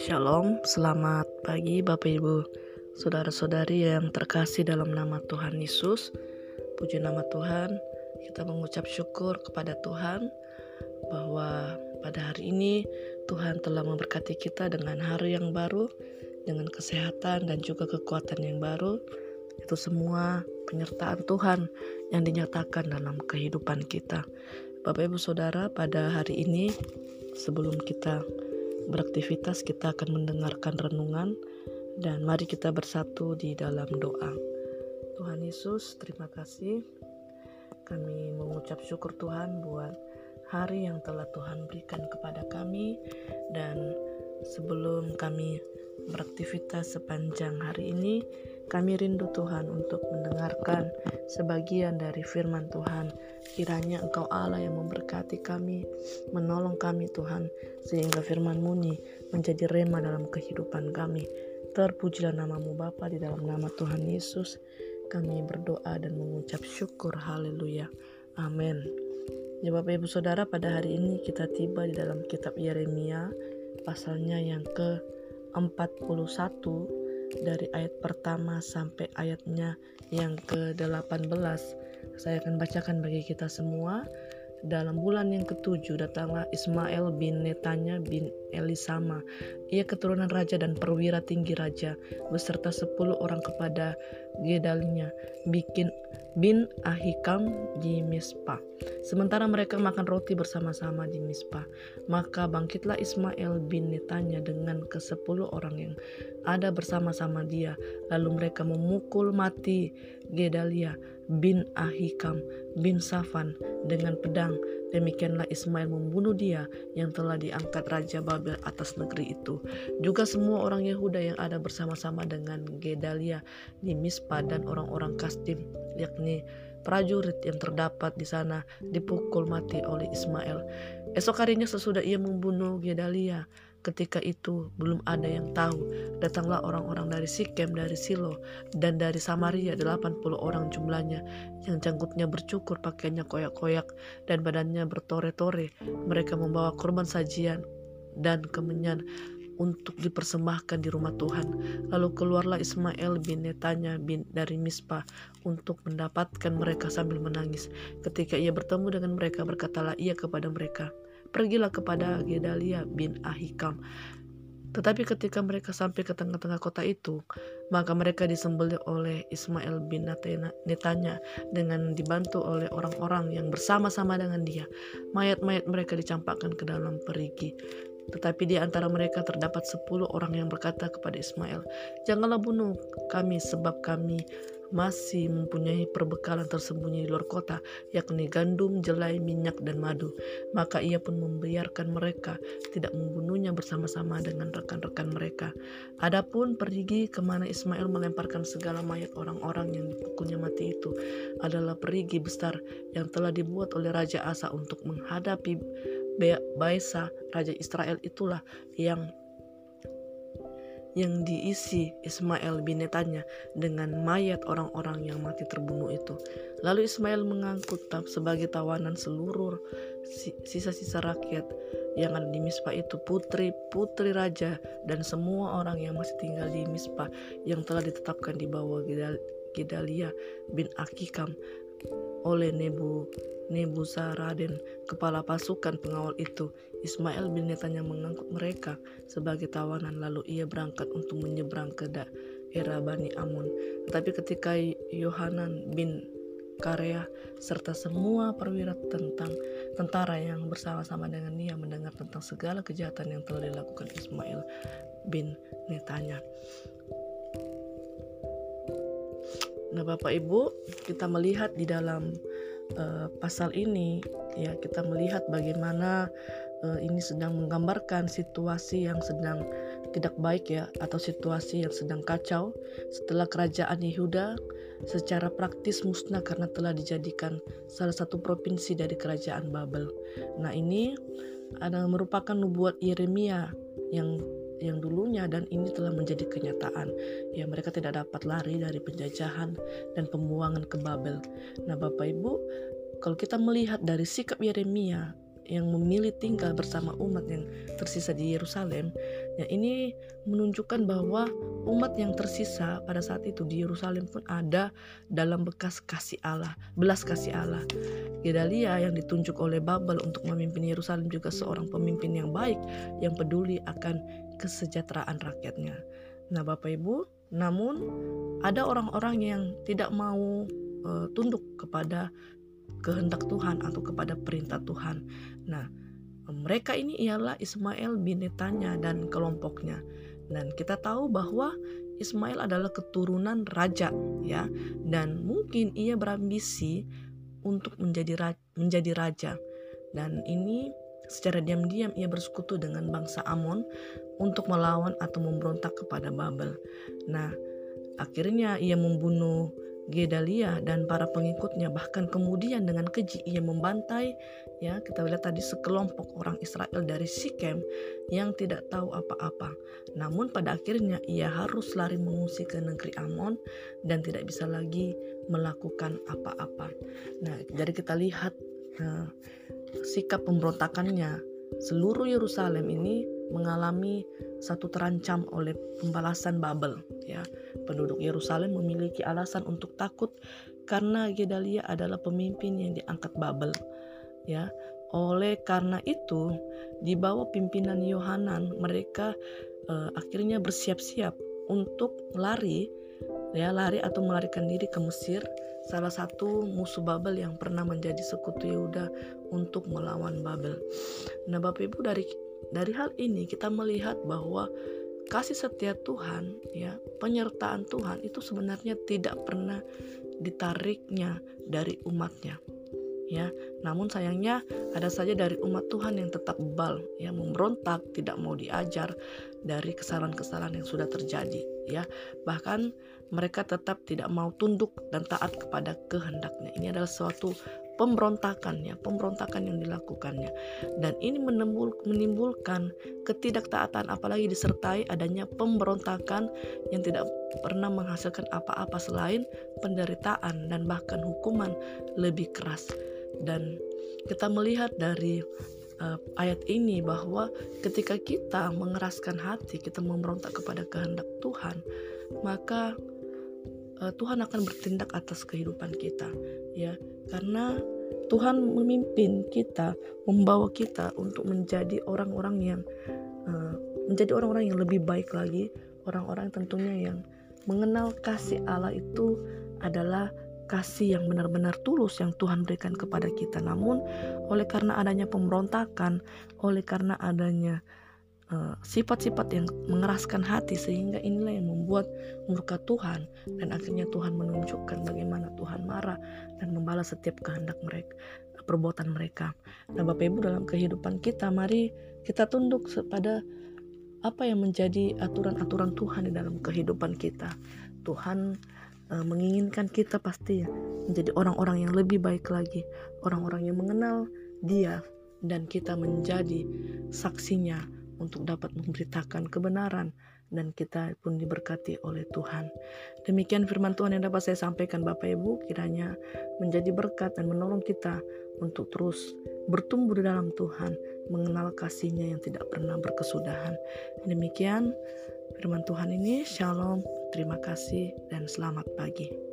Shalom, selamat pagi Bapak Ibu, saudara-saudari yang terkasih dalam nama Tuhan Yesus. Puji nama Tuhan, kita mengucap syukur kepada Tuhan bahwa pada hari ini Tuhan telah memberkati kita dengan hari yang baru, dengan kesehatan dan juga kekuatan yang baru. Itu semua penyertaan Tuhan yang dinyatakan dalam kehidupan kita. Bapak Ibu Saudara, pada hari ini sebelum kita beraktivitas kita akan mendengarkan renungan dan mari kita bersatu di dalam doa. Tuhan Yesus, terima kasih. Kami mengucap syukur Tuhan buat hari yang telah Tuhan berikan kepada kami dan sebelum kami beraktivitas sepanjang hari ini, kami rindu Tuhan untuk mendengarkan sebagian dari firman Tuhan. Kiranya Engkau Allah yang memberkati kami, menolong kami Tuhan, sehingga firman-Mu menjadi rema dalam kehidupan kami. Terpujilah namamu Bapa di dalam nama Tuhan Yesus. Kami berdoa dan mengucap syukur. Haleluya. Amin. Ya Bapak Ibu Saudara, pada hari ini kita tiba di dalam kitab Yeremia, pasalnya yang ke-41 dari ayat pertama sampai ayatnya yang ke-18. Saya akan bacakan bagi kita semua. Dalam bulan yang ketujuh datanglah Ismail bin Netanya bin Elisama. Ia keturunan raja dan perwira tinggi raja beserta sepuluh orang kepada Gedalinya bikin bin Ahikam di Mispa. Sementara mereka makan roti bersama-sama di Mispa, maka bangkitlah Ismail bin Netanya dengan ke sepuluh orang yang ada bersama-sama dia. Lalu mereka memukul mati Gedalia bin Ahikam bin Safan dengan pedang. Demikianlah Ismail membunuh dia yang telah diangkat Raja Babel atas negeri itu. Juga semua orang Yehuda yang ada bersama-sama dengan Gedalia di Mispa dan orang-orang Kasdim, yakni prajurit yang terdapat di sana dipukul mati oleh Ismail. Esok harinya sesudah ia membunuh Gedalia, Ketika itu belum ada yang tahu. Datanglah orang-orang dari Sikem, dari Silo, dan dari Samaria 80 orang jumlahnya yang janggutnya bercukur, pakaiannya koyak-koyak, dan badannya bertore-tore. Mereka membawa korban sajian dan kemenyan untuk dipersembahkan di rumah Tuhan. Lalu keluarlah Ismail bin Netanya bin dari Mispa untuk mendapatkan mereka sambil menangis. Ketika ia bertemu dengan mereka, berkatalah ia kepada mereka, pergilah kepada Gedalia bin Ahikam. Tetapi ketika mereka sampai ke tengah-tengah kota itu, maka mereka disembelih oleh Ismail bin Netanya dengan dibantu oleh orang-orang yang bersama-sama dengan dia. Mayat-mayat mereka dicampakkan ke dalam perigi. Tetapi di antara mereka terdapat sepuluh orang yang berkata kepada Ismail, Janganlah bunuh kami sebab kami masih mempunyai perbekalan tersembunyi di luar kota, yakni gandum, jelai, minyak, dan madu. Maka ia pun membiarkan mereka tidak membunuhnya bersama-sama dengan rekan-rekan mereka. Adapun perigi ke mana Ismail melemparkan segala mayat orang-orang yang dipukulnya mati itu adalah perigi besar yang telah dibuat oleh Raja Asa untuk menghadapi Baisa, Raja Israel itulah yang yang diisi Ismail bin Netanya dengan mayat orang-orang yang mati terbunuh itu. Lalu Ismail mengangkut sebagai tawanan seluruh sisa-sisa rakyat yang ada di Mispa itu putri-putri raja dan semua orang yang masih tinggal di Mispa yang telah ditetapkan di bawah Gedalia bin Akikam oleh Nebu Nebuzaraden, kepala pasukan pengawal itu. Ismail bin Netanya mengangkut mereka sebagai tawanan lalu ia berangkat untuk menyeberang ke daerah Bani Amun. Tetapi ketika Yohanan bin Karya serta semua perwira tentang tentara yang bersama-sama dengan dia mendengar tentang segala kejahatan yang telah dilakukan Ismail bin Netanya. Nah, Bapak Ibu, kita melihat di dalam uh, pasal ini ya kita melihat bagaimana uh, ini sedang menggambarkan situasi yang sedang tidak baik ya atau situasi yang sedang kacau setelah kerajaan Yehuda secara praktis musnah karena telah dijadikan salah satu provinsi dari kerajaan Babel. Nah, ini ada merupakan nubuat Yeremia yang yang dulunya dan ini telah menjadi kenyataan. Ya, mereka tidak dapat lari dari penjajahan dan pembuangan ke Babel. Nah, Bapak Ibu, kalau kita melihat dari sikap Yeremia yang memilih tinggal bersama umat yang tersisa di Yerusalem, ya ini menunjukkan bahwa umat yang tersisa pada saat itu di Yerusalem pun ada dalam bekas kasih Allah, belas kasih Allah. Gedalia yang ditunjuk oleh Babel untuk memimpin Yerusalem juga seorang pemimpin yang baik yang peduli akan kesejahteraan rakyatnya. Nah, Bapak Ibu, namun ada orang-orang yang tidak mau uh, tunduk kepada kehendak Tuhan atau kepada perintah Tuhan. Nah, mereka ini ialah Ismail bin Netanya dan kelompoknya. Dan kita tahu bahwa Ismail adalah keturunan raja ya dan mungkin ia berambisi untuk menjadi menjadi raja. Dan ini secara diam-diam ia bersekutu dengan bangsa Amon untuk melawan atau memberontak kepada Babel. Nah, akhirnya ia membunuh Gedalia dan para pengikutnya. Bahkan kemudian dengan keji ia membantai ya kita lihat tadi sekelompok orang Israel dari Sikem yang tidak tahu apa-apa. Namun pada akhirnya ia harus lari mengungsi ke negeri Amon dan tidak bisa lagi melakukan apa-apa. Nah jadi kita lihat uh, sikap pemberontakannya. Seluruh Yerusalem ini mengalami satu terancam oleh pembalasan Babel ya. Penduduk Yerusalem memiliki alasan untuk takut karena Gedalia adalah pemimpin yang diangkat Babel ya. Oleh karena itu di bawah pimpinan Yohanan mereka uh, akhirnya bersiap-siap untuk lari ya lari atau melarikan diri ke Mesir salah satu musuh Babel yang pernah menjadi sekutu Yehuda untuk melawan Babel. Nah, Bapak Ibu dari dari hal ini kita melihat bahwa kasih setia Tuhan, ya, penyertaan Tuhan itu sebenarnya tidak pernah ditariknya dari umatnya. Ya, namun sayangnya ada saja dari umat Tuhan yang tetap bebal, yang memberontak, tidak mau diajar dari kesalahan-kesalahan yang sudah terjadi, ya. Bahkan mereka tetap tidak mau tunduk dan taat kepada kehendaknya. Ini adalah suatu pemberontakannya, pemberontakan yang dilakukannya. Dan ini menimbulkan ketidaktaatan apalagi disertai adanya pemberontakan yang tidak pernah menghasilkan apa-apa selain penderitaan dan bahkan hukuman lebih keras. Dan kita melihat dari uh, ayat ini bahwa ketika kita mengeraskan hati, kita memberontak kepada kehendak Tuhan, maka uh, Tuhan akan bertindak atas kehidupan kita ya. Karena Tuhan memimpin kita membawa kita untuk menjadi orang-orang yang uh, menjadi orang-orang yang lebih baik lagi orang-orang tentunya yang mengenal kasih Allah itu adalah kasih yang benar-benar tulus yang Tuhan berikan kepada kita. Namun oleh karena adanya pemberontakan, oleh karena adanya Eh, sifat-sifat uh, yang mengeraskan hati sehingga inilah yang membuat murka Tuhan dan akhirnya Tuhan menunjukkan bagaimana Tuhan marah dan membalas setiap kehendak mereka perbuatan mereka. Nah, Bapak Ibu dalam kehidupan kita mari kita tunduk pada apa yang menjadi aturan-aturan Tuhan di dalam kehidupan kita. Tuhan uh, menginginkan kita pasti menjadi orang-orang yang lebih baik lagi, orang-orang yang mengenal Dia dan kita menjadi saksinya untuk dapat memberitakan kebenaran dan kita pun diberkati oleh Tuhan. Demikian firman Tuhan yang dapat saya sampaikan Bapak Ibu kiranya menjadi berkat dan menolong kita untuk terus bertumbuh di dalam Tuhan, mengenal kasihnya yang tidak pernah berkesudahan. Demikian firman Tuhan ini, Shalom, terima kasih dan selamat pagi.